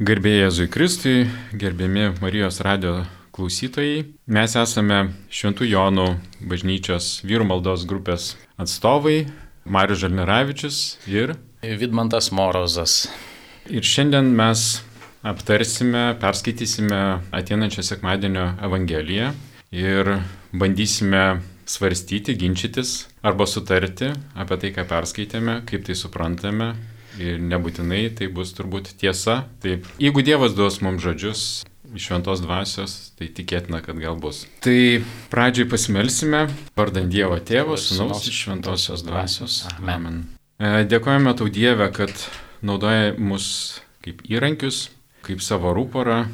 Garbėjai Jėzui Kristui, gerbiami Marijos radio klausytojai, mes esame Šventų Jonų bažnyčios vyrų maldos grupės atstovai Marius Žalneravičius ir Vidmantas Morozas. Ir šiandien mes aptarsime, perskaitysime ateinančią sekmadienio Evangeliją ir bandysime svarstyti, ginčytis arba sutarti apie tai, ką perskaitėme, kaip tai suprantame. Ir nebūtinai tai bus turbūt tiesa. Taip, jeigu Dievas duos mums žodžius iš šventos dvasios, tai tikėtina, kad gal bus. Tai pradžiai pasimelsime, vardant Dievo Tėvo, Sūnaus iš šventosios dvasios. Amen. E, dėkojame tau Dievę, kad naudoja mus kaip įrankius, kaip savo rūporą,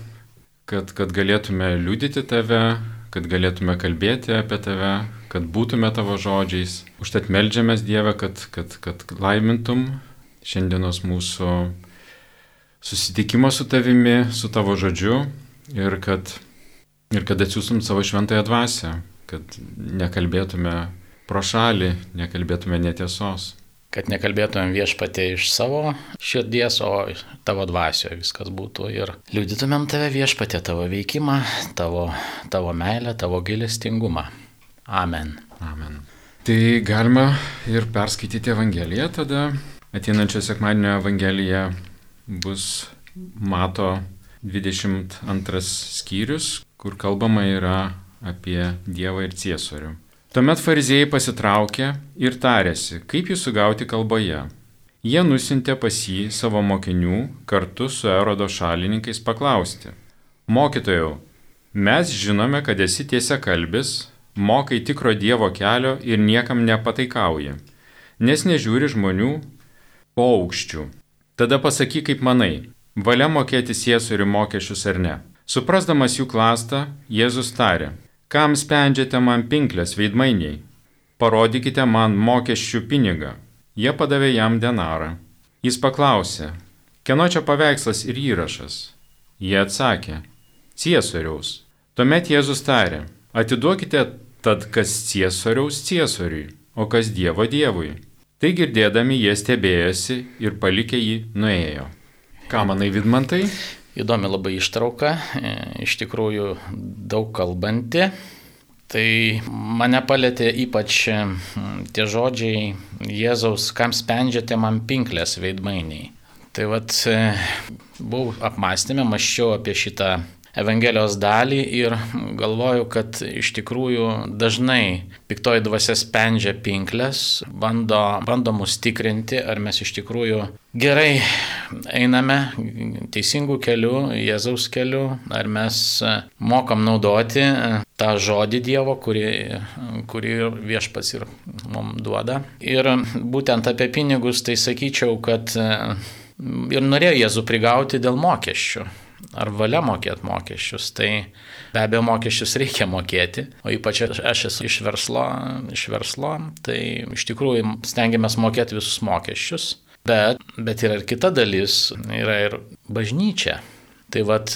kad, kad galėtume liudyti tave, kad galėtume kalbėti apie tave, kad būtume tavo žodžiais. Užtat melžiamės Dievę, kad, kad, kad laimintum šiandienos mūsų susitikimą su tavimi, su tavo žodžiu ir kad, ir kad atsiųstum savo šventąją dvasę, kad nekalbėtume pro šalį, nekalbėtume netiesos. Kad nekalbėtumėm viešpatė iš savo širdies, o tavo dvasioje viskas būtų ir liudytumėm tave viešpatė, tavo veikimą, tavo, tavo meilę, tavo gilestingumą. Amen. Amen. Tai galima ir perskaityti Evangeliją tada. Ateinančio sekmadienio Evangelija bus Mato 22 skyrius, kur kalbama yra apie Dievą ir Ciesorių. Tuomet fariziejai pasitraukė ir tarėsi, kaip jį sugauti kalboje. Jie nusintė pas jį savo mokinių kartu su erodo šalininkais paklausti. Mokytojau, mes žinome, kad esi tiesia kalbis, mokai tikro Dievo kelio ir niekam nepataikauji, nes nežiūri žmonių po aukščių. Tada pasakyk, kaip manai, valia mokėti siesurių mokesčius ar ne. Suprasdamas jų klastą, Jėzus tarė, kam spendžiate man pinklės veidmainiai? Parodykite man mokesčių pinigą. Jie padavė jam denarą. Jis paklausė, kieno čia paveikslas ir įrašas? Jie atsakė, ciesoriaus. Tuomet Jėzus tarė, atiduokite tad kas ciesoriaus ciesoriui, o kas Dievo Dievui. Tai girdėdami jie stebėjosi ir palikę jį nuėjo. Ką manai, Vidmantai? Įdomi labai ištrauka, e, iš tikrųjų daug kalbanti. Tai mane palėtė ypač e, tie žodžiai Jėzaus, kam spendžiate man pinklės veidmainiai. Tai vad, e, buvau apmąstymę, maščiau apie šitą Evangelijos dalį ir galvoju, kad iš tikrųjų dažnai piktoji dvasia spendžia pinklės, bando, bando mus tikrinti, ar mes iš tikrųjų gerai einame teisingų kelių, Jėzaus kelių, ar mes mokam naudoti tą žodį Dievo, kurį, kurį viešpas ir mums duoda. Ir būtent apie pinigus tai sakyčiau, kad ir norėjo Jėzų prigauti dėl mokesčių ar valia mokėti mokesčius. Tai be abejo mokesčius reikia mokėti, o ypač aš esu iš verslo, iš verslo tai iš tikrųjų stengiamės mokėti visus mokesčius. Bet, bet yra ir kita dalis, yra ir bažnyčia. Tai vad,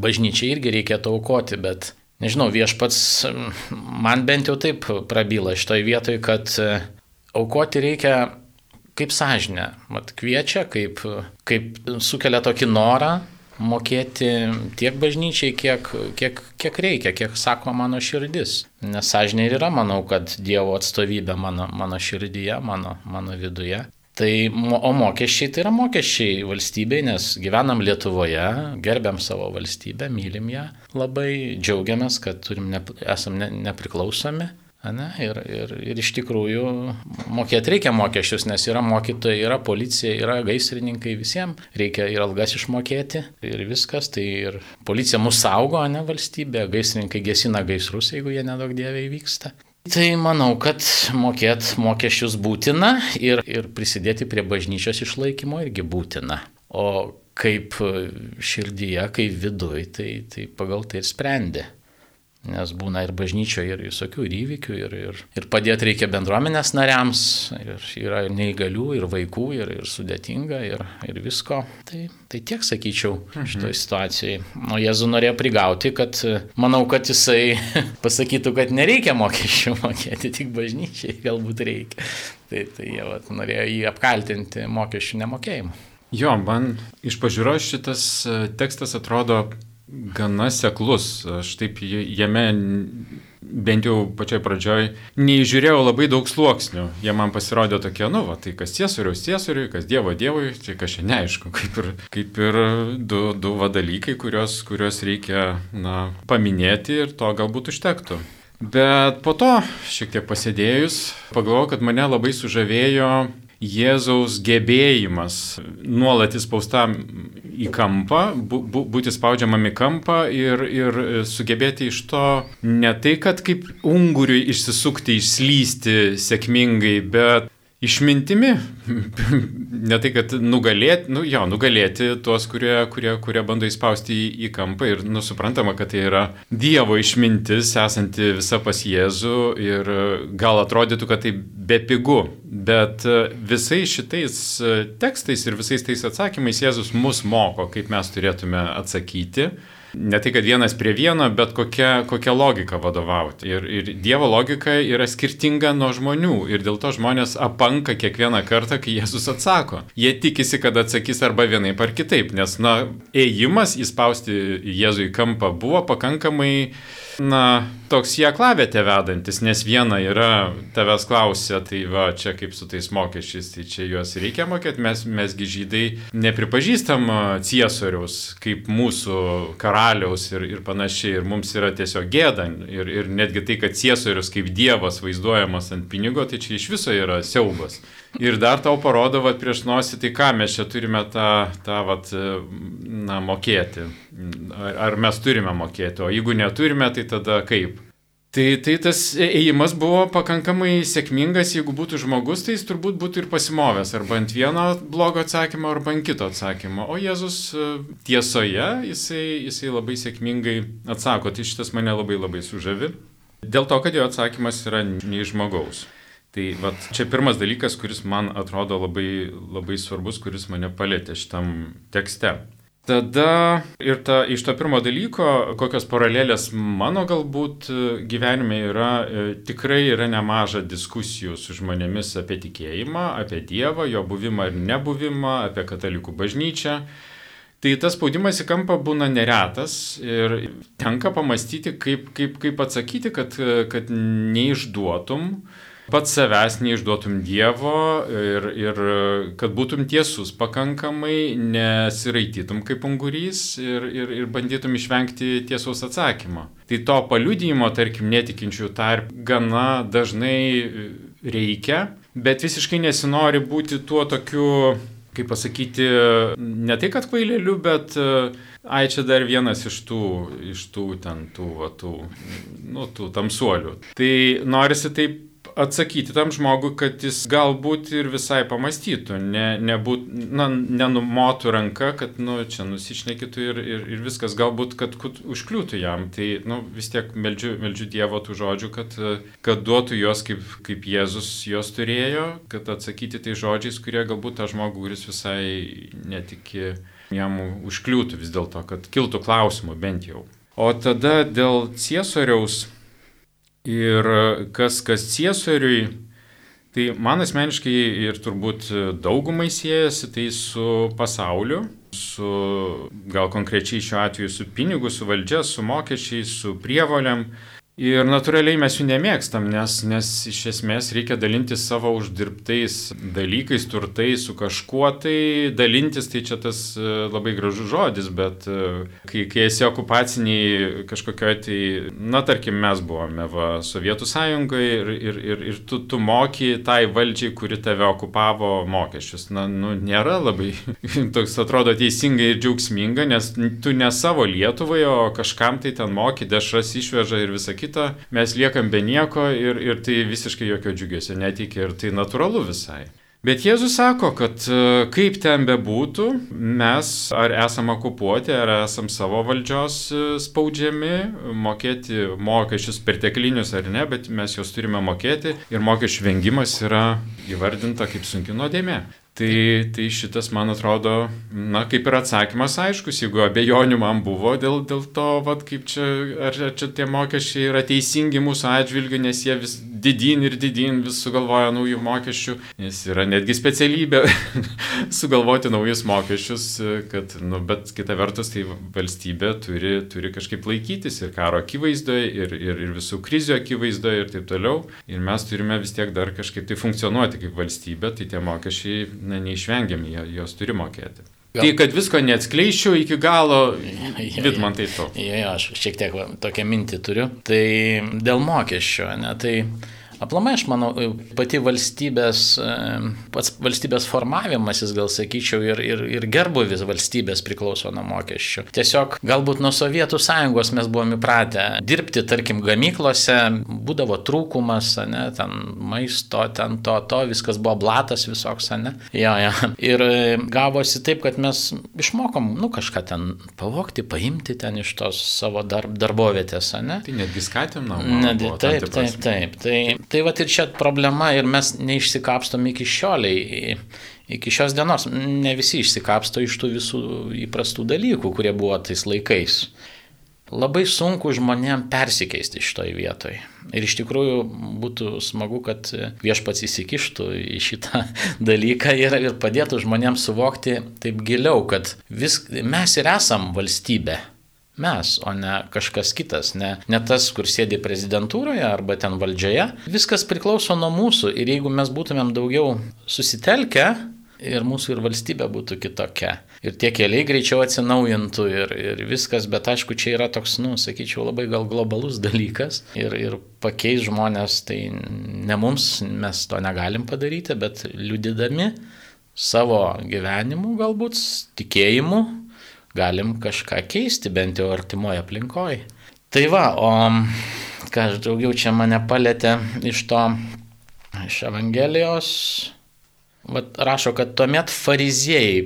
bažnyčia irgi reikėtų aukoti, bet nežinau, viešpats man bent jau taip prabyla šitoje vietoje, kad aukoti reikia kaip sąžinę, mat kviečia, kaip, kaip sukelia tokį norą mokėti tiek bažnyčiai, kiek, kiek, kiek reikia, kiek sako mano širdis. Nes sąžinė ir yra, manau, kad Dievo atstovybė mano, mano širdyje, mano, mano viduje. Tai, o mokesčiai tai yra mokesčiai valstybei, nes gyvenam Lietuvoje, gerbiam savo valstybę, mylim ją, labai džiaugiamės, kad turim, ne, esam ne, nepriklausomi Ne, ir, ir, ir iš tikrųjų mokėti reikia mokesčius, nes yra mokytojai, yra policija, yra gaisrininkai, visiems reikia ir algas išmokėti ir viskas. Tai ir policija mūsų saugo, ne valstybė, gaisrininkai gesina gaisrus, jeigu jie nedaug dievė įvyksta. Tai manau, kad mokėti mokesčius būtina ir, ir prisidėti prie bažnyčios išlaikymo irgi būtina. O kaip širdyje, kaip viduj, tai, tai pagal tai ir sprendė. Nes būna ir bažnyčioje ir visokių ir įvykių, ir, ir, ir padėti reikia bendruomenės nariams, ir yra ir neįgalių, ir vaikų, ir, ir sudėtinga, ir, ir visko. Tai, tai tiek sakyčiau mhm. šitoje situacijoje. O Jėzu norėjo prigauti, kad manau, kad jisai pasakytų, kad nereikia mokesčių mokėti, tik bažnyčiai galbūt reikia. Tai, tai jie vat, norėjo jį apkaltinti mokesčių nemokėjimu. Jo, man iš pažiūros šitas e, tekstas atrodo gana seklus. Aš taip jame, bent jau pačioj pradžioj, neįžiūrėjau labai daug sluoksnių. Jie man pasirodė tokie, nu, va, tai kas ciesoriaus ciesoriui, kas Dievo Dievui, tai kažkaip neaišku, kaip ir, kaip ir du, du vadalykai, kuriuos, kuriuos reikia na, paminėti ir to galbūt užtektų. Bet po to, šiek tiek pasėdėjus, pagalvojau, kad mane labai sužavėjo Jėzaus gebėjimas nuolat įspaustam į kampą, būti spaudžiamam į kampą ir, ir sugebėti iš to ne tai, kad kaip unguriui išsisukti, išslysti sėkmingai, bet išmintimi. ne tai, kad nugalėti, nu jo, nugalėti tuos, kurie, kurie, kurie bando įspausti į, į kampą. Ir nusuprantama, kad tai yra Dievo išmintis, esanti visa pas Jėzų. Ir gal atrodytų, kad tai bepigu, bet visais šitais tekstais ir visais tais atsakymais Jėzus mus moko, kaip mes turėtume atsakyti ne tai, kad vienas prie vieno, bet kokia, kokia logika vadovauti. Ir, ir Dievo logika yra skirtinga nuo žmonių ir dėl to žmonės apanka kiekvieną kartą, kai Jėzus atsako. Jie tikisi, kad atsakys arba vienaip ar kitaip, nes, na, ėjimas įspausti Jėzų į kampą buvo pakankamai na, toks į aklavietę vedantis, nes viena yra, tavęs klausia, tai va, čia kaip su tais mokesčiais, tai čia juos reikia mokėti, mes, mesgi žydai nepripažįstam ciesoriaus kaip mūsų karaliaus ir, ir panašiai, ir mums yra tiesiog gėda, ir, ir netgi tai, kad ciesorius kaip dievas vaizduojamas ant pinigo, tai čia iš viso yra siaubas. Ir dar tau parodo, va, prieš nosį, tai ką mes čia turime tą, tą vat, na, mokėti. Ar, ar mes turime mokėti, o jeigu neturime, tai tada kaip? Tai, tai tas ėjimas buvo pakankamai sėkmingas, jeigu būtų žmogus, tai jis turbūt būtų ir pasimovęs arba ant vieno blogo atsakymo, arba ant kito atsakymo. O Jėzus tiesoje, jisai, jisai labai sėkmingai atsako, tai šitas mane labai labai sužavi. Dėl to, kad jo atsakymas yra ne iš žmogaus. Tai vat, čia pirmas dalykas, kuris man atrodo labai, labai svarbus, kuris mane palėtė šitam tekste. Tada ir ta, iš to pirmo dalyko, kokios paralelės mano galbūt gyvenime yra, e, tikrai yra nemaža diskusijų su žmonėmis apie tikėjimą, apie Dievą, jo buvimą ir nebuvimą, apie katalikų bažnyčią. Tai tas spaudimas į kampą būna neretas ir tenka pamastyti, kaip, kaip, kaip atsakyti, kad, kad neišduotum pats savęs neišduotum Dievo ir, ir kad būtum tiesus pakankamai, nesiraitytum kaip ungurys ir, ir, ir bandytum išvengti tiesos atsakymo. Tai to paliudymo, tarkim, netikinčių tarp gana dažnai reikia, bet visiškai nesinori būti tuo tokiu kaip pasakyti, ne tai kad kvailėliu, bet ai čia dar vienas iš tų, iš tų ten tų, va, tų, nu, tų tamsuolių. Tai norisi taip atsakyti tam žmogui, kad jis galbūt ir visai pamastytų, ne, nebūt, na, nenumotų ranką, kad, nu, čia nusišnekitų ir, ir, ir viskas, galbūt, kad užkliūtų jam. Tai, nu, vis tiek meldžiu, meldžiu Dievo tų žodžių, kad, kad duotų juos kaip, kaip Jėzus juos turėjo, kad atsakyti tai žodžiais, kurie galbūt tą žmogų, kuris visai netiki, jam užkliūtų vis dėlto, kad kiltų klausimų bent jau. O tada dėl ciesoriaus Ir kas, kas ciesoriui, tai man asmeniškai ir turbūt daugumai siejasi tai su pasauliu, su gal konkrečiai šiuo atveju su pinigu, su valdžia, su mokesčiais, su prievolėm. Ir natūraliai mes jų nemėgstam, nes, nes iš esmės reikia dalintis savo uždirbtais dalykais, turtais su kažkuo, tai dalintis tai čia tas e, labai gražus žodis, bet e, kai, kai esi okupaciniai kažkokioje tai, na tarkim, mes buvome va, Sovietų sąjungoje ir, ir, ir, ir tu, tu moki tai valdžiai, kuri tave okupavo mokesčius. Na, nu, nėra labai toks atrodo teisingai ir džiaugsminga, nes tu ne savo Lietuvai, o kažkam tai ten moki, dešras išveža ir visą kitą kita, mes liekam be nieko ir, ir tai visiškai jokio džiugesio neteikia ir tai natūralu visai. Bet Jėzus sako, kad e, kaip ten bebūtų, mes ar esame okupuoti, ar esame savo valdžios e, spaudžiami, mokėti mokesčius perteklinius ar ne, bet mes juos turime mokėti ir mokesčių vengimas yra įvardinta kaip sunki nuodėmė. Tai, tai šitas, man atrodo, na, kaip ir atsakymas aiškus, jeigu abejonių man buvo dėl, dėl to, vat, kaip čia, ar, ar čia tie mokesčiai yra teisingi mūsų atžvilgiu, nes jie vis didin ir didin vis sugalvoja naujų mokesčių, nes yra netgi specialybė sugalvoti naujus mokesčius, kad, nu, bet kita vertus, tai valstybė turi, turi kažkaip laikytis ir karo akivaizdoje, ir, ir, ir visų krizių akivaizdoje ir taip toliau. Ir mes turime vis tiek dar kažkaip tai funkcionuoti kaip valstybė, tai tie mokesčiai, na, neišvengiami, jos turi mokėti. Gal. Tai, kad visko neatskleičiau iki galo, bet man tai to. Jo, jo, aš šiek tiek va, tokią mintį turiu. Tai dėl mokesčio, ne, tai Aplamai, aš manau, pati valstybės, pats valstybės formavimasis, gal sakyčiau, ir, ir, ir gerbuvis valstybės priklauso nuo mokesčių. Tiesiog galbūt nuo Sovietų sąjungos mes buvome įpratę dirbti, tarkim, gamyklose, būdavo trūkumas, ne, ten maisto, ten to, to, viskas buvo blatas visoks, ne. Jo, jo. Ir gavosi taip, kad mes išmokom, nu, kažką ten pavokti, paimti ten iš tos savo darb, darbovietės, ne. Tai netgi skatinam. Taip, taip, taip. Tai, Tai va ir čia problema ir mes neišsikapstom iki šioliai, iki šios dienos. Ne visi išsikapsto iš tų visų įprastų dalykų, kurie buvo tais laikais. Labai sunku žmonėm persikeisti šitoj vietoj. Ir iš tikrųjų būtų smagu, kad viešpats įsikištų į šitą dalyką ir, ir padėtų žmonėms suvokti taip giliau, kad vis, mes ir esam valstybė mes, o ne kažkas kitas, ne, ne tas, kur sėdi prezidentūroje arba ten valdžioje. Viskas priklauso nuo mūsų ir jeigu mes būtumėm daugiau susitelkę ir mūsų ir valstybė būtų kitokia. Ir tie keliai greičiau atsinaujintų ir, ir viskas, bet aišku, čia yra toks, nu, sakyčiau, labai gal globalus dalykas ir, ir pakeis žmonės, tai ne mums, mes to negalim padaryti, bet liudydami savo gyvenimu galbūt, tikėjimu, galim kažką keisti, bent jau artimoje aplinkoje. Tai va, o ką aš daugiau čia mane palėtė iš to, iš Evangelijos, va, rašo, kad tuomet fariziejai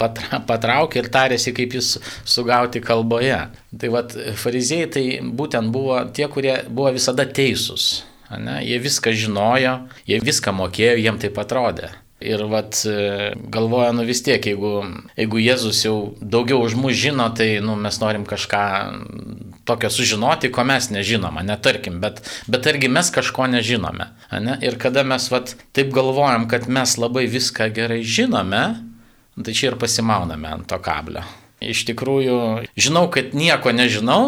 patra, patraukė ir tarėsi, kaip jis sugauti kalboje. Tai vad, fariziejai tai būtent buvo tie, kurie buvo visada teisūs. Ne? Jie viską žinojo, jie viską mokėjo, jiem tai atrodė. Ir vat, e, galvoja, nu vis tiek, jeigu, jeigu Jėzus jau daugiau už mus žino, tai nu, mes norim kažką tokio sužinoti, ko mes nežinome, netarkim, bet, bet argi mes kažko nežinome. Ne? Ir kada mes vat, taip galvojam, kad mes labai viską gerai žinome, tai čia ir pasimauname ant to kablio. Iš tikrųjų, žinau, kad nieko nežinau,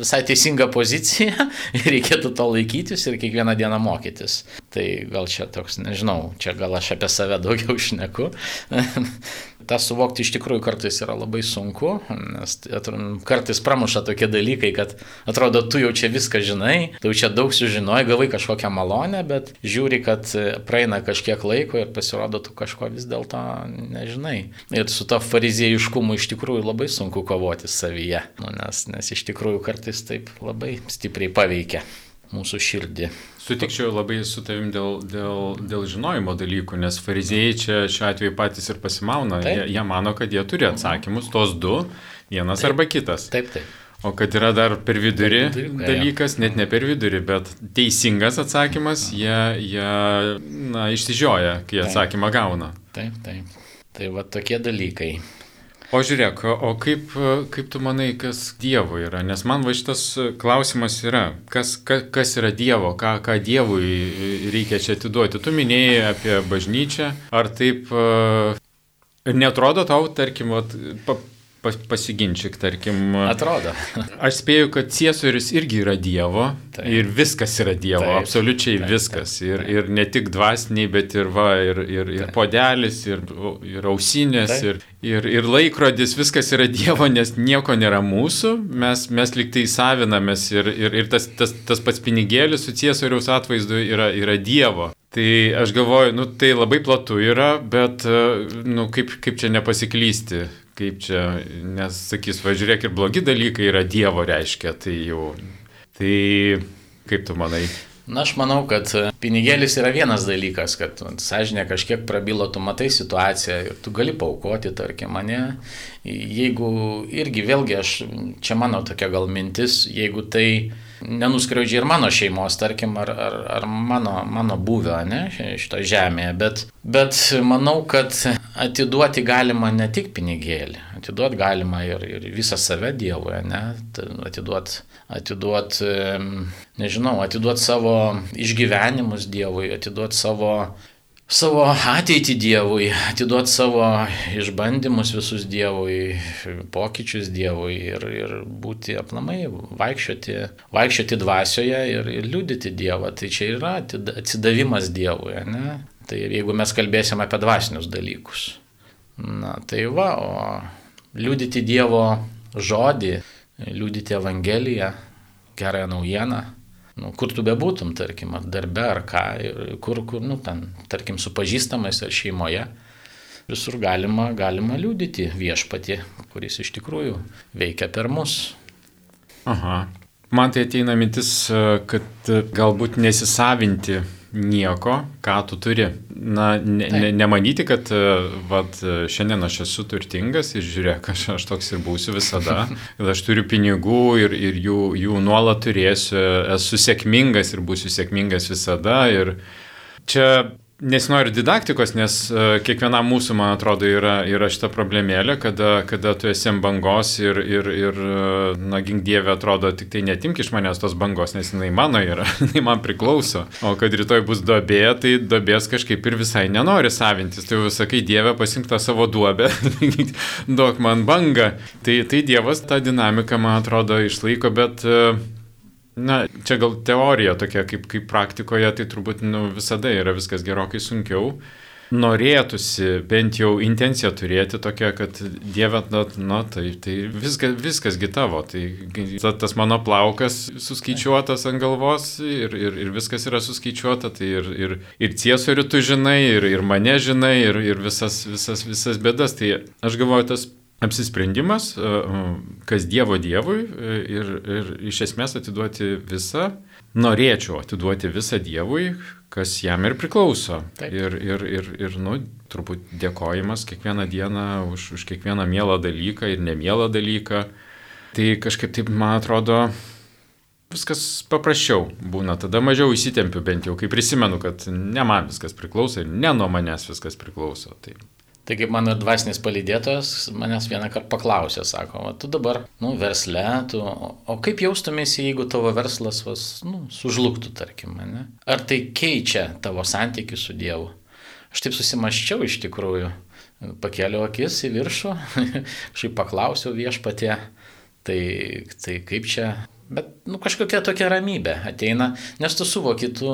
visai teisinga pozicija reikėtų to laikytis ir kiekvieną dieną mokytis. Tai gal čia toks, nežinau, čia gal aš apie save daugiau šneku, tą suvokti iš tikrųjų kartais yra labai sunku, nes kartais pramuša tokie dalykai, kad atrodo, tu jau čia viską žinai, tu jau čia daug sužinojai, gavai kažkokią malonę, bet žiūri, kad praeina kažkiek laiko ir pasirodo, tu kažko vis dėlto nežinai. Ir su to fariziejiškumu iš tikrųjų labai sunku kovoti savyje, nu, nes, nes iš tikrųjų kartais taip labai stipriai paveikia mūsų širdį. Sutikčiau labai su tavim dėl, dėl, dėl žinojimo dalykų, nes fariziejai čia šiuo atveju patys ir pasimauna. Jie, jie mano, kad jie turi atsakymus, tos du, vienas taip. arba kitas. Taip, taip. O kad yra dar per vidurį, per vidurį dalykas, net ne per vidurį, bet teisingas atsakymas, jie, jie na, išsižioja, kai atsakymą gauna. Taip, taip. Tai va tokie dalykai. O žiūrėk, o kaip, kaip tu manai, kas Dievo yra? Nes man va šitas klausimas yra, kas, kas, kas yra Dievo, ką, ką Dievui reikia čia atiduoti. Tu minėjai apie bažnyčią, ar taip netrodo tau, tarkim, vat, pas, pasiginčyk, tarkim. Atrodo. aš spėju, kad Ciesorius irgi yra Dievo taip. ir viskas yra Dievo, taip, absoliučiai taip, viskas. Taip, taip. Ir, ir ne tik dvasiniai, bet ir, va, ir, ir, ir podelis, ir, ir ausinės, taip. ir, ir, ir laikrodis, viskas yra Dievo, nes nieko nėra mūsų, mes, mes liktai savinamės ir, ir, ir tas, tas, tas pats pinigėlis su Ciesoriaus atvaizdu yra, yra Dievo. Tai aš galvoju, nu tai labai platu yra, bet, nu kaip, kaip čia nepasiklysti kaip čia, nes sakys, važiuok ir blogi dalykai yra Dievo reiškia, tai jau. Tai kaip tu manai? Na, aš manau, kad pinigėlis yra vienas dalykas, kad sąžinė kažkiek prabilo, tu matai situaciją ir tu gali paukoti, tarkim, mane. Jeigu irgi vėlgi aš, čia mano tokia gal mintis, jeigu tai nenuskriaudžia ir mano šeimos, tarkim, ar, ar, ar mano, mano buvio, ne, šito žemėje. Bet, bet manau, kad atiduoti galima ne tik pinigėlį, atiduoti galima ir, ir visą save Dievui, ne, atiduoti atiduot, nežinau, atiduot savo išgyvenimus Dievui, atiduot savo savo ateitį Dievui, atiduot savo išbandymus visus Dievui, pokyčius Dievui ir, ir būti aplamai, vaikščioti, vaikščioti dvasioje ir, ir liūdyti Dievą. Tai čia yra atsidavimas Dievui, ne? Tai jeigu mes kalbėsim apie dvasinius dalykus. Na tai va, o liūdyti Dievo žodį, liūdyti Evangeliją, gerąją naujieną nu, kur tu bebūtum, tarkim, ar darbe, ar ką, kur, kur, nu, ten, tarkim, su pažįstamais ar šeimoje, visur galima, galima liūdyti viešpatį, kuris iš tikrųjų veikia per mus. Aha. Man tai ateina mintis, kad galbūt nesisavinti nieko, ką tu turi. Na, ne, ne, nemanyti, kad vat, šiandien aš esu turtingas ir žiūrėk, aš, aš toks ir būsiu visada, kad aš turiu pinigų ir, ir jų, jų nuolat turėsiu, esu sėkmingas ir būsiu sėkmingas visada. Ir čia nesinori didaktikos, nes uh, kiekvienam mūsų, man atrodo, yra, yra šita problemėlė, kada, kada tu esi ant bangos ir, ir, ir uh, na, gink dievė, atrodo, tik tai netimk iš manęs tos bangos, nes jinai mano yra, jinai man priklauso. O kad rytoj bus duobė, tai duobės kažkaip ir visai nenori savintis. Tai jau sakai, dievė, pasink tą savo duobę, duok man bangą. Tai, tai dievas tą dinamiką, man atrodo, išlaiko, bet uh, Na, čia gal teorija tokia, kaip, kaip praktikoje, tai turbūt nu, visada yra viskas gerokai sunkiau. Norėtųsi bent jau intenciją turėti tokia, kad Dieve, na, na tai, tai viskas, viskasgi tavo, tai tas mano plaukas suskaičiuotas ant galvos ir, ir, ir viskas yra suskaičiuota, tai ir, ir, ir ciesorių tu žinai, ir, ir mane žinai, ir, ir visas, visas, visas bėdas. Tai aš galvoju, tas apsisprendimas, e, kas Dievo Dievui e, ir, ir iš esmės atiduoti visą, norėčiau atiduoti visą Dievui, kas jam ir priklauso. Taip. Ir, ir, ir, ir nu, turbūt dėkojimas kiekvieną dieną už, už kiekvieną mielą dalyką ir nemielą dalyką. Tai kažkaip taip, man atrodo, viskas paprasčiau būna, tada mažiau įsitempiu bent jau, kai prisimenu, kad ne man viskas priklauso ir ne nuo manęs viskas priklauso. Tai Tai kaip mano dvasinis palydėtojas manęs vieną kartą paklausė, sako, tu dabar, nu, versle, tu, o kaip jaustumėsi, jeigu tavo verslas vas, nu, sužlugtų, tarkim, ne? Ar tai keičia tavo santykių su Dievu? Aš taip susimaščiau iš tikrųjų, pakėliau akis į viršų, šiaip paklausiau viešpatie, tai, tai kaip čia, bet, nu, kažkokia tokia ramybė ateina, nes tu suvoki, tu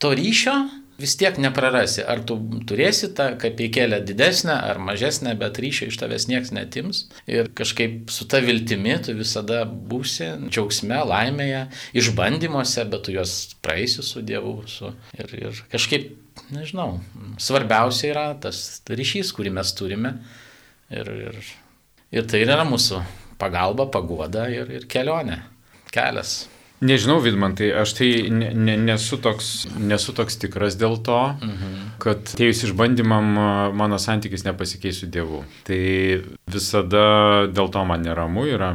to ryšio vis tiek neprarasi. Ar tu turėsi tą kapeikėlę didesnę ar mažesnę, bet ryšio iš tavęs niekas netims. Ir kažkaip su ta viltimi tu visada būsi džiaugsme, laimėje, išbandymuose, bet tu juos praeisi su Dievu. Su, ir, ir kažkaip, nežinau, svarbiausia yra tas ryšys, kurį mes turime. Ir, ir, ir tai yra mūsų pagalba, paguoda ir, ir kelionė, kelias. Nežinau, Vidmantai, aš tai ne, ne, nesu, toks, nesu toks tikras dėl to, mhm. kad atėjus išbandymam mano santykis nepasikeis su Dievu. Tai visada dėl to man neramu yra,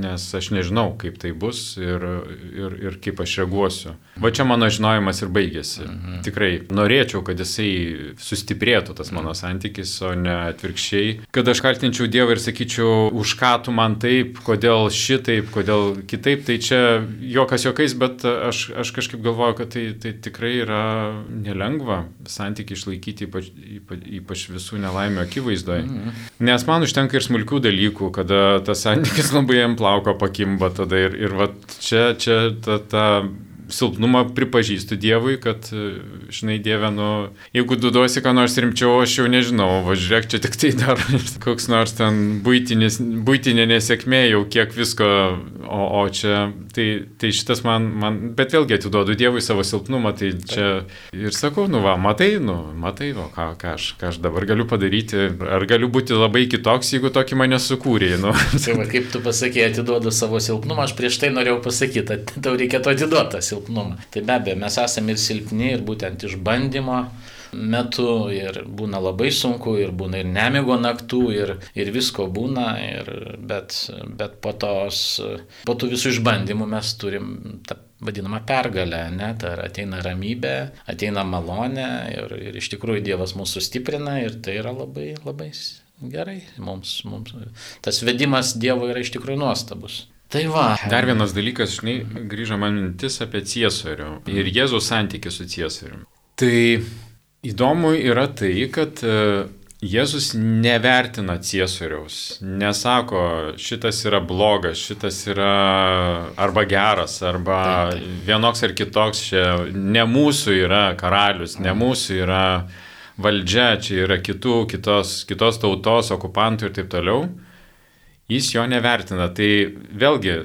nes aš nežinau, kaip tai bus ir, ir, ir kaip aš reaguosiu. Va čia mano žinojimas ir baigėsi. Mhm. Tikrai norėčiau, kad jisai sustiprėtų tas mano santykis, o ne atvirkščiai. Kad aš kaltinčiau Dievą ir sakyčiau, už ką tu man taip, kodėl šitaip, kodėl kitaip, tai čia jokas jokais, bet aš, aš kažkaip galvoju, kad tai, tai tikrai yra nelengva santykiai išlaikyti, ypač, ypač, ypač visų nelaimio akivaizdoje. Mm. Nes man užtenka ir smulkių dalykų, kada tas santykis labai jam plauko pakimba tada ir, ir va čia, čia ta, ta silpnumą pripažįstu Dievui, kad, žinai, Dieve, nu, jeigu tu duosi ką nors rimčiau, aš jau nežinau, važiuok čia tik tai dar koks nors ten būtinis, būtinė nesėkmė, jau kiek visko, o, o čia, tai, tai šitas man, man, bet vėlgi atiduodu Dievui savo silpnumą, tai čia ir sakau, nu va, matai, nu, matai, o ką, ką, aš, ką aš dabar galiu padaryti, ar galiu būti labai kitoks, jeigu tokį mane sukūrė, nu. Tai va, kaip tu pasakėjai, atiduodu savo silpnumą, aš prieš tai norėjau pasakyti, tau reikėtų atiduoti tą silpnumą silpnumą. Tai be abejo, mes esame ir silpni, ir būtent išbandymo metu ir būna labai sunku, ir būna ir nemigo naktų, ir, ir visko būna, ir, bet, bet po, tos, po tų visų išbandymų mes turim tą vadinamą pergalę, ne, tai ateina ramybė, ateina malonė ir, ir iš tikrųjų Dievas mūsų stiprina ir tai yra labai, labai gerai mums, mums. Tas vedimas Dievo yra iš tikrųjų nuostabus. Tai va. Dar vienas dalykas, žinai, grįžo man mintis apie ciesorių ir Jėzaus santykių su ciesoriumi. Tai įdomu yra tai, kad e, Jėzus nevertina ciesoriaus, nesako, šitas yra blogas, šitas yra arba geras, arba taip, taip. vienoks ar kitoks, čia ne mūsų yra karalius, ne mūsų yra valdžia, čia yra kitų, kitos, kitos tautos, okupantų ir taip toliau jis jo nevertina. Tai vėlgi,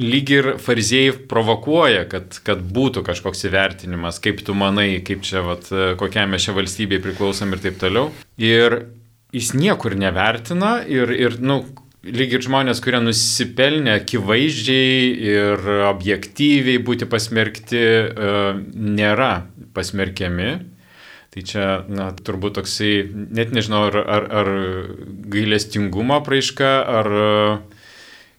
lyg ir fariziejai provokuoja, kad, kad būtų kažkoks įvertinimas, kaip tu manai, kaip čia, vat, kokiam mes čia valstybei priklausom ir taip toliau. Ir jis niekur nevertina ir, ir nu, lyg ir žmonės, kurie nusipelnė akivaizdžiai ir objektyviai būti pasmerkti, e, nėra pasmerkiami. Tai čia, na, turbūt toksai, net nežinau, ar, ar, ar gailestingumo praiška, ar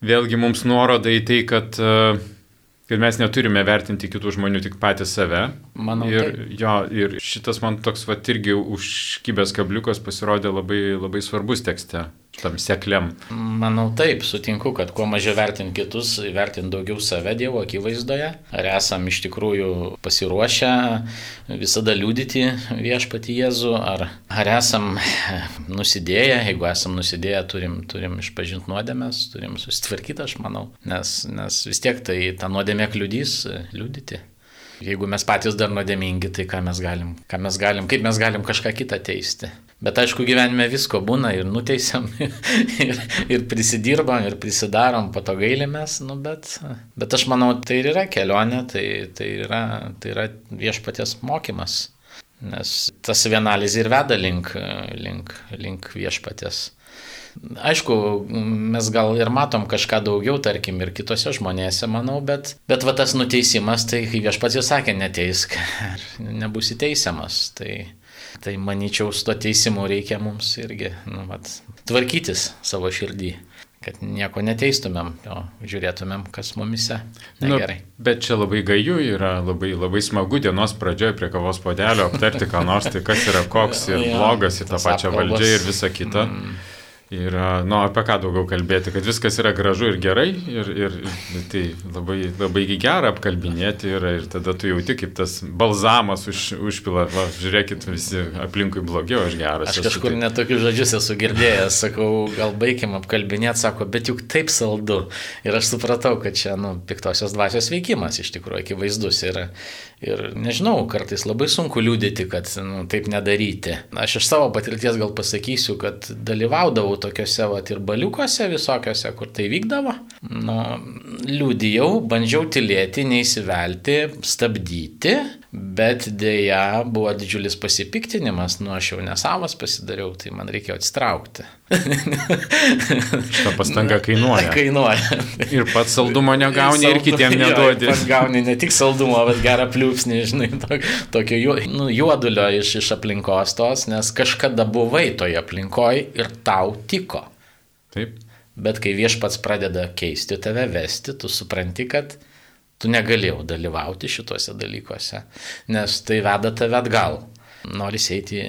vėlgi mums nuoroda į tai, kad, kad mes neturime vertinti kitų žmonių, tik patys save. Manau. Ir, tai. jo, ir šitas man toks, va, irgi užkibęs kabliukas pasirodė labai, labai svarbus tekste tam sekliam. Manau taip, sutinku, kad kuo mažiau vertint kitus, vertint daugiau save Dievo akivaizdoje. Ar esam iš tikrųjų pasiruošę visada liūdyti viešpati Jėzų, ar, ar esam nusidėję, jeigu esam nusidėję, turim, turim išpažinti nuodėmės, turim susitvarkyti, aš manau, nes, nes vis tiek tai ta nuodėmė kliudys liūdyti. Jeigu mes patys dar nuodėmingi, tai ką mes galim, ką mes galim, kaip mes galim kažką kitą teisti. Bet aišku, gyvenime visko būna ir nuteisiam, ir, ir prisidirbam, ir prisidarom, po to gailimės, nu, bet, bet aš manau, tai ir yra kelionė, tai, tai, yra, tai yra viešpatės mokymas. Nes tas vienalizė ir veda link, link, link viešpatės. Aišku, mes gal ir matom kažką daugiau, tarkim, ir kitose žmonėse, manau, bet, bet va tas nuteisimas, tai viešpats jau sakė, neteisk, nebus įteisiamas. Tai, Tai manyčiau, su to teisimu reikia mums irgi nu, vat, tvarkytis savo širdį kad nieko neteistumėm, o žiūrėtumėm, kas mumise. Negerai. Nu, bet čia labai gaju yra, labai, labai smagu dienos pradžioje prie kavos podelio aptarti, ką nors, tai kas yra koks ir blogas, ir tą pačią valdžią ir visą kitą. Mm. Ir, nu, apie ką daugiau kalbėti, kad viskas yra gražu ir gerai, ir, ir tai labai, labai gera apkalbinėti yra, ir tada tu jauti, kaip tas balzamas už, užpila, va, žiūrėkit, visi aplinkui blogiau, aš geras. Aš kažkur tai... netokius žodžius esu girdėjęs, sakau, gal baigim apkalbinėti, sako, bet juk taip saldu. Ir aš supratau, kad čia, nu, piktosios dvasios veikimas iš tikrųjų akivaizdus yra. Ir nežinau, kartais labai sunku liūdėti, kad nu, taip nedaryti. Aš iš savo patirties gal pasakysiu, kad dalyvaudavau tokiuose vat, ir baliukose visokiuose, kur tai vykdavo. Nu, liūdėjau, bandžiau tylėti, neįsivelti, stabdyti, Bet dėja buvo didžiulis pasipiktinimas, nu aš jau nesavas pasidariau, tai man reikėjo atsitraukti. Šitą pastangą kainuoja. Kainuoja. Ir pats saldumo negauni Saldum, ir kitiem neduodi. Pats gauni ne tik saldumo, bet gerą pliūpsnį, žinai, tokio ju, nu, juodulio iš, iš aplinkos tos, nes kažkada buvai toje aplinkoje ir tau tiko. Taip. Bet kai viešpats pradeda keisti tave, vesti, tu supranti, kad Tu negalėjau dalyvauti šituose dalykuose, nes tai veda tave atgal. Nori eiti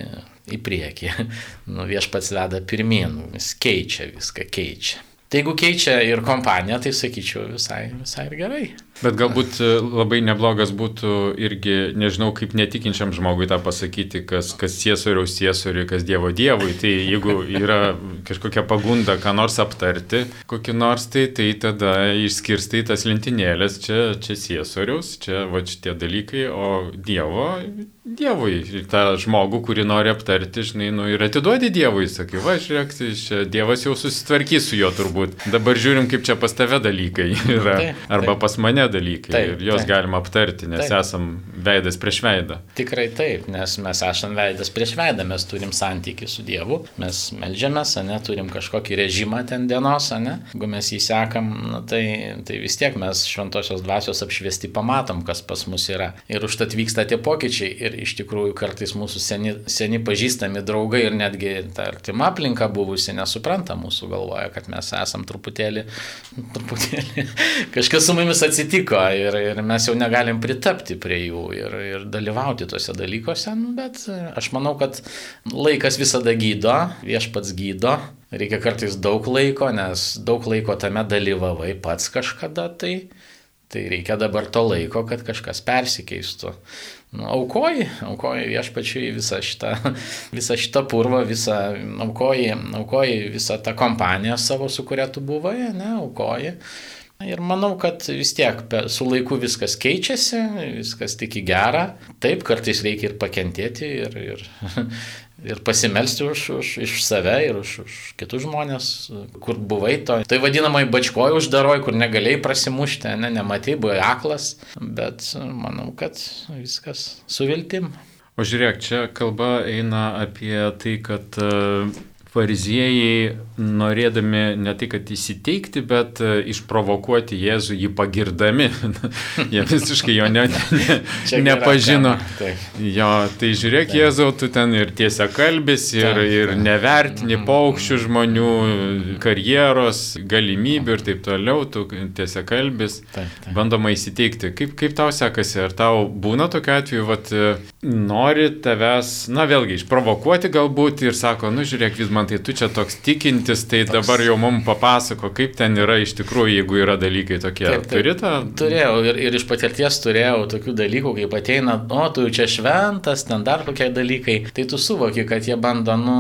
į priekį. Nu, viešpats veda pirmin, jis keičia viską, keičia. Tai jeigu keičia ir kompaniją, tai sakyčiau visai, visai ir gerai. Bet galbūt e, labai neblogas būtų irgi, nežinau, kaip netikinčiam žmogui tą pasakyti, kas, kas ciesoriaus ciesoriui, kas Dievo Dievui. Tai jeigu yra kažkokia pagunda, ką nors aptarti, kokį nors, tai, tai tada išskirstai tas lentynėlės, čia, čia ciesoriaus, čia va šitie dalykai, o Dievo, Dievui. Ir tą žmogų, kurį nori aptarti, žinai, nu ir atiduodi Dievui, sakai, va, žiūrėk, tai čia Dievas jau susitvarkys su juo turbūt. Dabar žiūrim, kaip čia pas tave dalykai yra. Arba pas mane dalykai taip, ir juos taip. galima aptarti, nes taip. esam veidas prieš veidą. Tikrai taip, nes mes esam veidas prieš veidą, mes turim santykių su Dievu, mes melžiamės, ne, turim kažkokį režimą ten dienos, ne, jeigu mes jį sekam, na, tai, tai vis tiek mes šventosios dvasios apšviesti pamatom, kas pas mus yra. Ir užtat vyksta tie pokyčiai ir iš tikrųjų kartais mūsų seni, seni pažįstami draugai ir netgi ta artima aplinka buvusi nesupranta mūsų galvoja, kad mes esam truputėlį, truputėlį kažkas su mumis atsitiko ir, ir mes jau negalim pritapti prie jų ir, ir dalyvauti tuose dalykuose, nu, bet aš manau, kad laikas visada gydo, viešpats gydo, reikia kartais daug laiko, nes daug laiko tame dalyvavai pats kažkada, tai, tai reikia dabar to laiko, kad kažkas persikeistų. Nu, aukoji, aukoji viešpačiui visą šitą, visą šitą purvą, visą, aukoji, aukoji visą tą kompaniją savo, su kuria tu buvai, ne, aukoji. Ir manau, kad vis tiek su laiku viskas keičiasi, viskas tik į gerą. Taip, kartais reikia ir pakentėti, ir, ir, ir pasimelsti už, už, iš save ir už, už kitus žmonės, kur buvai to. Tai vadinamai bačkoji uždaroj, kur negalėjai prasimušti, ne, nematai, buvai aklas, bet manau, kad viskas su viltim. O žiūrėk, čia kalba eina apie tai, kad fariziejai, norėdami ne kad įsiteikti, bet e, išprovokuoti Jėzų jį pagirdami. Jie visiškai jo ne, ne, nepažino. Jo, tai žiūrėk, Taip. Jėzau, tu ten ir tiesia kalbis, ir, Taip. ir nevertini mhm. paukščių žmonių, karjeros, galimybių ir taip toliau, tu tiesia kalbis, bandoma įsiteikti. Kaip, kaip tau sekasi? Ar tau būna tokiu atveju, vat, nori tavęs, na vėlgi, išprovokuoti galbūt ir sako, nu žiūrėk, vis man tai tu čia toks tikintis, tai toks... dabar jau mums papasako, kaip ten yra iš tikrųjų, jeigu yra dalykai tokie. Taip, taip. Turi tą? Turėjau ir, ir iš patirties turėjau tokių dalykų, kaip ateina, o tu čia šventas, ten dar kokie dalykai, tai tu suvoki, kad jie bando, nu,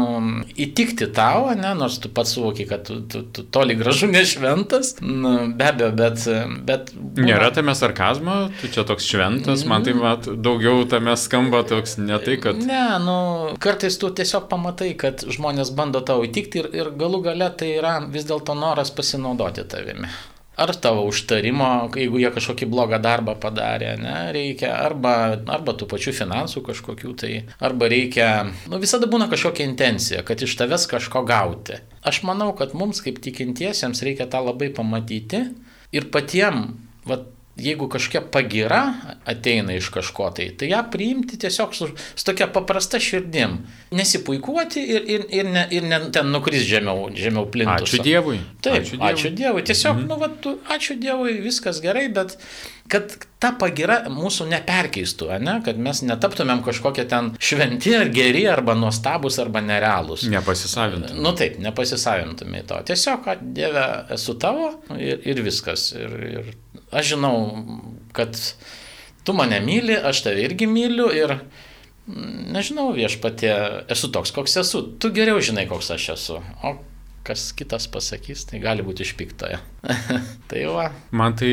įtikti tau, ne, nors tu pats suvoki, kad tu, tu, tu toli gražu nešventas, nu, be abejo, bet... bet būna... Nėra tame sarkazmo, tu čia toks šventas, man tai mat, daugiau tame skamba toks ne tai, kad... Ne, nu, kartais tu tiesiog pamatai, kad žmonės bando bando tau įtikti ir, ir galų gale tai yra vis dėlto noras pasinaudoti tavimi. Ar tavo užtarimo, jeigu jie kažkokį blogą darbą padarė, ne, reikia, arba, arba tų pačių finansų kažkokių, tai arba reikia, nu visada būna kažkokia intencija, kad iš tavęs kažko gauti. Aš manau, kad mums kaip tikintiesiems reikia tą labai pamatyti ir patiem, vat, jeigu kažkokia pagira ateina iš kažko tai, tai ją priimti tiesiog su, su tokia paprasta širdim. Nesipuikuoti ir, ir, ir, ne, ir ne, ten nukris žemiau, žemiau plintuso. Ačiū Dievui. Taip, ačiū Dievui. Ačiū Dievui. Tiesiog, mhm. nu, va, tu, ačiū Dievui, viskas gerai, bet kad ta pagira mūsų neperkeistų, ne? kad mes netaptumėm kažkokie ten šventi ar geri, arba nuostabus, arba nerealūs. Nepasisavintumėm. Nu taip, nepasisavintumėm to. Tiesiog, Dieve, esu tavo ir, ir viskas. Ir, ir aš žinau, kad tu mane myli, aš tave irgi myliu ir nežinau, viešpatė, esu toks, koks esu. Tu geriau žinai, koks aš esu. O kas kitas pasakys, tai gali būti išpiktoje. tai va. Man tai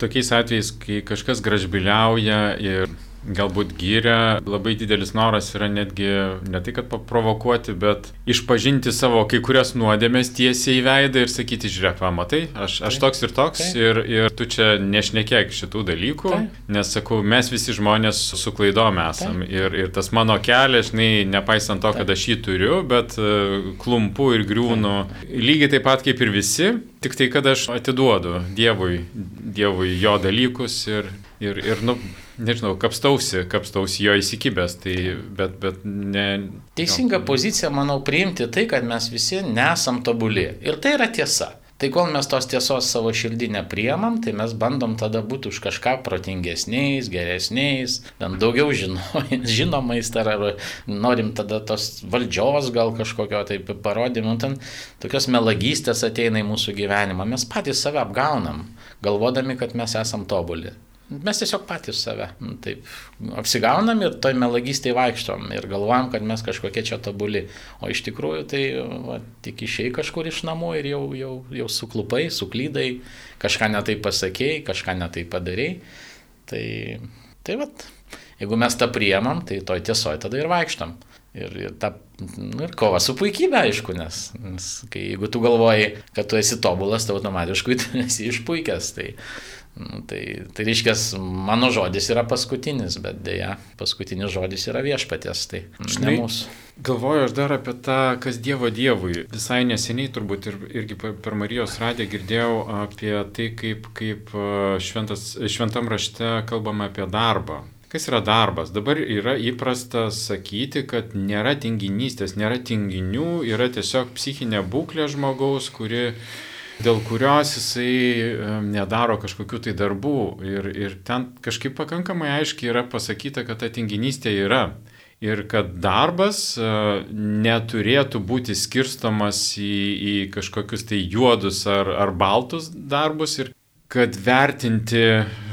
tokiais atvejais, kai kažkas gražbiliauja ir galbūt gyria, labai didelis noras yra netgi ne tai, kad paprovokuoti, bet išpažinti savo kai kurias nuodėmės tiesiai į veidą ir sakyti, žiūrėk, va, matai, aš, aš toks ir toks tai. ir, ir tu čia nešnekėk šitų dalykų, tai. nes sakau, mes visi žmonės su klaidom esam tai. ir, ir tas mano kelias, žinai, nepaisant to, kad aš jį turiu, bet uh, klumpu ir griūnu lygiai taip pat kaip ir visi, tik tai, kad aš atiduodu Dievui, Dievui jo dalykus ir, ir, ir nu, nežinau, kapstausi, kapstausi jo įsikibęs, tai bet, bet ne. Teisinga jo. pozicija, manau, priimti tai, kad mes visi nesam tobuli. Ir tai yra tiesa. Tai kol mes tos tiesos savo širdį nepriemam, tai mes bandom tada būti už kažką protingesniais, geresniais, ten daugiau žino, žinomais, ar norim tada tos valdžios gal kažkokio taip parodymų, ten tokios melagystės ateina į mūsų gyvenimą. Mes patys save apgaunam, galvodami, kad mes esam tobuli. Mes tiesiog patys save nu, taip apsigaunam ir toj melagystėje vaikštom ir galvojam, kad mes kažkokie čia tobuli. O iš tikrųjų tai va, tik išėjai kažkur iš namų ir jau, jau, jau suklupai, suklydai, kažką netai pasakėjai, kažką netai padarėjai. Tai, tai va, jeigu mes tą priemam, tai toj tiesoje tada ir vaikštom. Ir, ir, ta, nu, ir kova su puikybė, aišku, nes, nes kai, jeigu tu galvoji, kad tu esi tobulas, tai automatiškai tu esi išpuikęs. Tai, nu, tai, tai reiškia, mano žodis yra paskutinis, bet dėja, paskutinis žodis yra viešpatės, tai Žinai, ne mūsų. Galvoju aš dar apie tą, kas Dievo Dievui. Visai neseniai turbūt ir, irgi per Marijos radiją girdėjau apie tai, kaip, kaip šventas, šventam rašte kalbame apie darbą. Kas yra darbas? Dabar yra įprasta sakyti, kad nėra tinginystės, nėra tinginių, yra tiesiog psichinė būklė žmogaus, kuri, dėl kurios jisai nedaro kažkokių tai darbų. Ir, ir ten kažkaip pakankamai aiškiai yra pasakyta, kad ta tinginystė yra. Ir kad darbas neturėtų būti skirstomas į, į kažkokius tai juodus ar, ar baltus darbus. Ir kad vertinti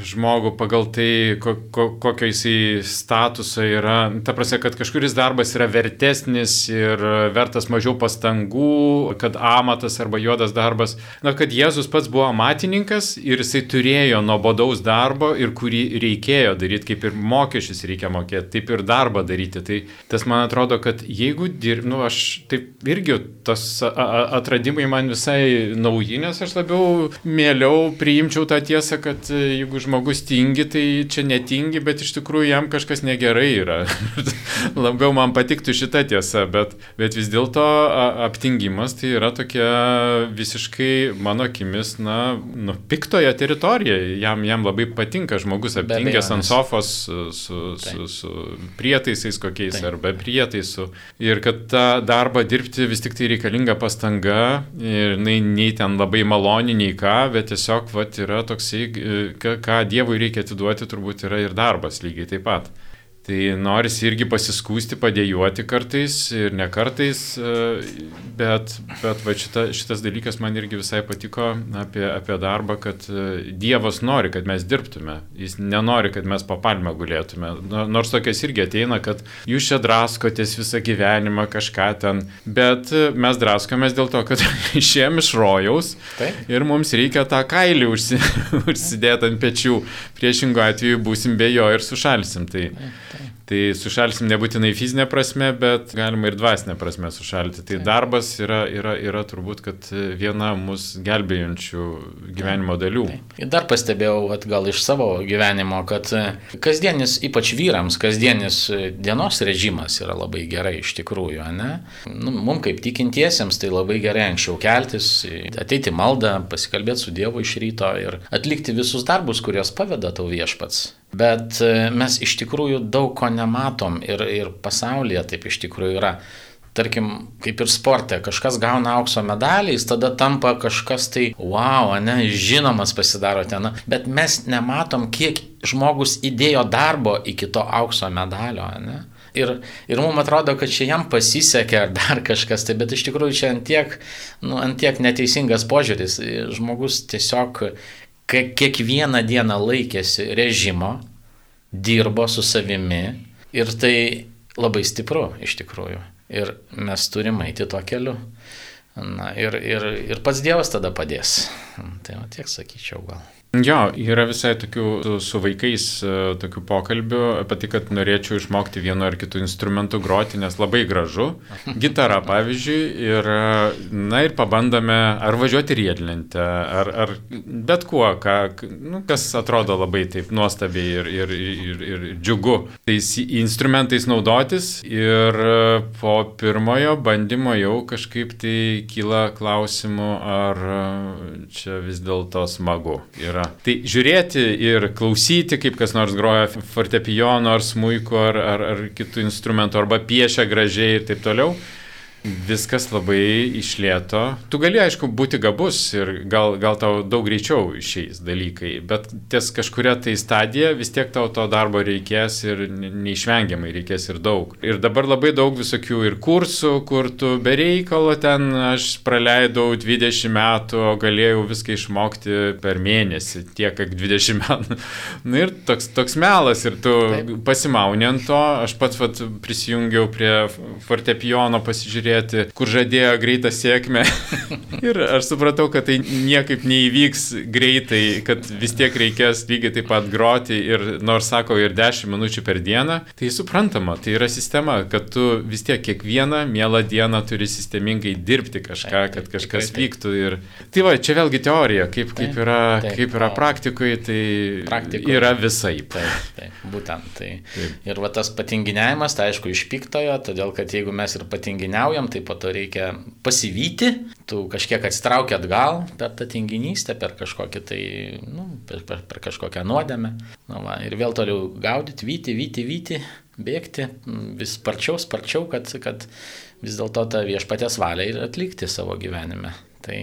žmogų pagal tai, ko, ko, kokio jisai statuso yra, ta prasme, kad kažkuris darbas yra vertesnis ir vertas mažiau pastangų, kad amatas arba juodas darbas, na, kad Jėzus pats buvo amatininkas ir jisai turėjo nuobodaus darbo ir kurį reikėjo daryti, kaip ir mokesčius reikia mokėti, taip ir darbą daryti. Tai tas man atrodo, kad jeigu dirb, nu, aš taip irgi tas atradimai man visai nauji, nes aš labiau mieliau priimti priimčiau tą tiesą, kad e, jeigu žmogus tingi, tai čia netingi, bet iš tikrųjų jam kažkas negerai yra. Labiau man patiktų šita tiesa, bet, bet vis dėlto aptingimas tai yra tokia visiškai mano akimis, na, nu, piktoje teritorijoje. Jam, jam labai patinka žmogus aptingęs ant sofos su, su, su, su prietaisais kokiais Taip. arba prietaisų. Ir kad tą darbą dirbti vis tik tai reikalinga pastanga ir nei, nei ten labai maloni, nei ką, bet tiesiog, va, pat yra toksai, e, ką Dievui reikia atiduoti, turbūt yra ir darbas lygiai taip pat. Tai norisi irgi pasiskūsti, padėjuoti kartais ir ne kartais, e, bet, bet va, šita, šitas dalykas man irgi visai patiko apie, apie darbą, kad e, Dievas nori, kad mes dirbtume, jis nenori, kad mes papalmę gulėtume. Nors tokias irgi ateina, kad jūs čia draskotės visą gyvenimą kažką ten, bet e, mes draskomės dėl to, kad išėjom iš rojaus Taip. ir mums reikia tą kailį užsi, užsidėti ant pečių, priešingų atveju būsim be jo ir sušalsim. Tai, Taip. Tai sušalsim nebūtinai fizinė prasme, bet galima ir dvasinė prasme sušalti. Tai darbas yra, yra, yra turbūt, kad viena mūsų gelbėjančių gyvenimo dalių. Taip. Ir dar pastebėjau, at, gal iš savo gyvenimo, kad kasdienis, ypač vyrams, kasdienis dienos režimas yra labai gerai iš tikrųjų, ne? Nu, mums kaip tikintiesiems tai labai gerai anksčiau keltis, ateiti maldą, pasikalbėti su Dievu iš ryto ir atlikti visus darbus, kuriuos paveda tau viešpats. Bet e, mes iš tikrųjų daug ko nematom ir, ir pasaulyje taip iš tikrųjų yra. Tarkim, kaip ir sporte, kažkas gauna aukso medalį, jis tada tampa kažkas tai, wow, ne, žinomas pasidaro ten, bet mes nematom, kiek žmogus įdėjo darbo iki to aukso medalio, ne. Ir, ir mums atrodo, kad čia jam pasisekė ar dar kažkas, tai bet iš tikrųjų čia antiek, nu, antiek neteisingas požiūris. Žmogus tiesiog kiekvieną dieną laikėsi režimo, dirbo su savimi ir tai labai stipru iš tikrųjų. Ir mes turime eiti tuo keliu. Na ir, ir, ir pats Dievas tada padės. Tai va, tiek sakyčiau gal. Jo, yra visai tokių su, su vaikais e, tokių pokalbių apie tai, kad norėčiau išmokti vienu ar kitu instrumentu groti, nes labai gražu. Gitara, pavyzdžiui, ir, na ir pabandome ar važiuoti riedlentę, ar, ar bet kuo, ką, nu, kas atrodo labai taip nuostabiai ir, ir, ir, ir džiugu. Tais instrumentais naudotis ir po pirmojo bandymo jau kažkaip tai kyla klausimų, ar čia vis dėlto smagu yra yra. Tai žiūrėti ir klausyti, kaip kas nors groja fortepijono ar smuiku ar, ar, ar kitų instrumentų, arba piešia gražiai ir taip toliau viskas labai išlėto. Tu gali, aišku, būti gabus ir gal, gal tau daug greičiau išeis dalykai, bet ties kažkuria tai stadija vis tiek tau to darbo reikės ir neišvengiamai reikės ir daug. Ir dabar labai daug visokių ir kursų, kur tu be reikalo ten aš praleidau 20 metų, o galėjau viską išmokti per mėnesį, tiek kaip 20 metų. Na ir toks, toks melas ir tu pasimauni ant to, aš pats vat, prisijungiau prie fortepijono pasižiūrėti turėti, kur žadėjo greitą sėkmę. ir aš supratau, kad tai niekaip neįvyks greitai, kad vis tiek reikės lygiai taip pat groti ir nors sako ir 10 minučių per dieną, tai suprantama, tai yra sistema, kad tu vis tiek kiekvieną mielą dieną turi sistemingai dirbti kažką, kad kažkas vyktų. Ir... Tai va, čia vėlgi teorija, kaip, kaip yra, kaip yra praktikoje, tai praktikoje. yra visai. Taip, taip, būtent. Tai. Taip. Ir va tas patinginiavimas, tai aišku, iš piktojo, todėl kad jeigu mes ir patinginiaujam, tai po to reikia pasivyti, tu kažkiek atsitraukia atgal per tą tinginystę, per kažkokį tai, nu, per, per, per kažkokią nuodėmę. Nu, va, ir vėl toliau gaudyti, vyti, vyti, vyti, bėgti vis sparčiau, sparčiau, kad, kad vis dėlto tą viešpatės valią ir atlikti savo gyvenime. Tai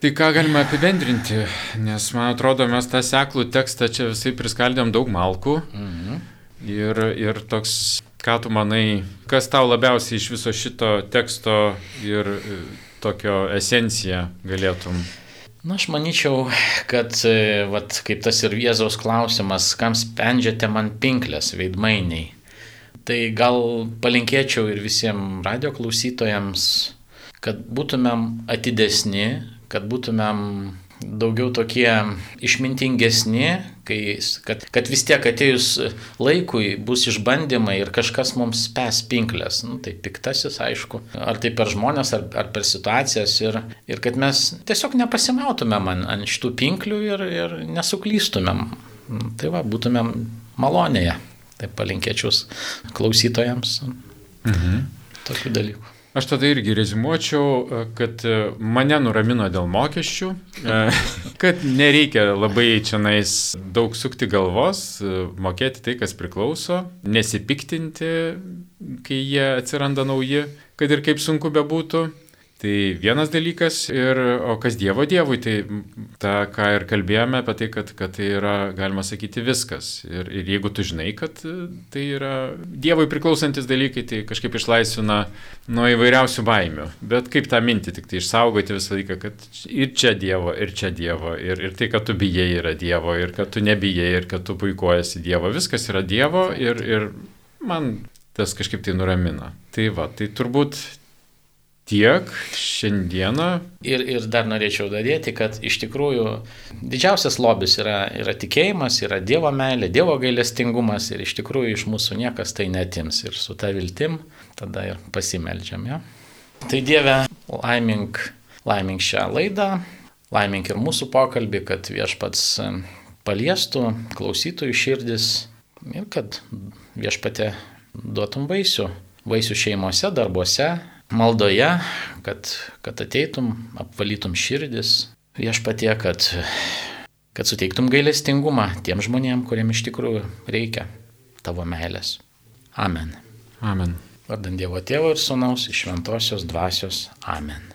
Tai ką galime apibendrinti, nes man atrodo, mes tą seklų tekstą čia visai priskaldėm daug malkų. Mhm. Ir, ir toks, ką tu manai, kas tau labiausiai iš viso šito teksto ir e, tokio esenciją galėtum Na, aš manyčiau, kad, e, vat, kaip tas ir Jėzaus klausimas, kam spendžiate man pinklės veidmainiai. Tai gal palinkėčiau ir visiems radio klausytojams, kad būtumėm atidesni, kad būtumėm daugiau tokie išmintingesni, kai, kad, kad vis tiek atėjus laikui bus išbandymai ir kažkas mums spės pinklės. Nu, tai piktasis, aišku, ar tai per žmonės, ar, ar per situacijas ir, ir kad mes tiesiog nepasimautumėm ant, ant šitų pinklių ir, ir nesuklystumėm. Nu, tai va, būtumėm malonėje. Tai palinkėčiau klausytojams mhm. tokių dalykų. Aš tada irgi rezimuočiau, e, kad e, mane nuramino dėl mokesčių, e, kad nereikia labai čia nais daug sukti galvos, mokėti tai, kas priklauso, nesipiktinti, kai jie atsiranda nauji, kad ir kaip sunku bebūtų. Tai vienas dalykas, ir, o kas Dievo Dievui, tai ta, ką ir kalbėjome apie tai, kad, kad tai yra, galima sakyti, viskas. Ir, ir jeigu tu žinai, kad tai yra Dievui priklausantis dalykai, tai kažkaip išlaisvina nuo įvairiausių baimių. Bet kaip tą mintį tik tai išsaugoti visą laiką, kad ir čia Dievo, ir čia Dievo, ir, ir tai, kad tu bijai yra Dievo, ir kad tu nebijai, ir kad tu puikuojasi Dievo, viskas yra Dievo ir, ir man tas kažkaip tai nuramina. Tai va, tai turbūt tiek šiandieną. Ir, ir dar norėčiau dadėti, kad iš tikrųjų didžiausias lobis yra, yra tikėjimas, yra Dievo meilė, Dievo gailestingumas ir iš tikrųjų iš mūsų niekas tai netims. Ir su ta viltim tada ir pasimeldžiam. Ja? Tai Dieve, laimink, laimink šią laidą, laimink ir mūsų pokalbį, kad viešpats paliestų klausytojų širdis ir kad viešpatė duotum vaisių. Vaisių šeimose, darbuose, maldoje, kad, kad ateitum, apvalytum širdis viešpatie, kad, kad suteiktum gailestingumą tiem žmonėm, kuriem iš tikrųjų reikia tavo meilės. Amen. Amen. Vardant Dievo Tėvo ir Sūnaus iš Šventosios dvasios. Amen.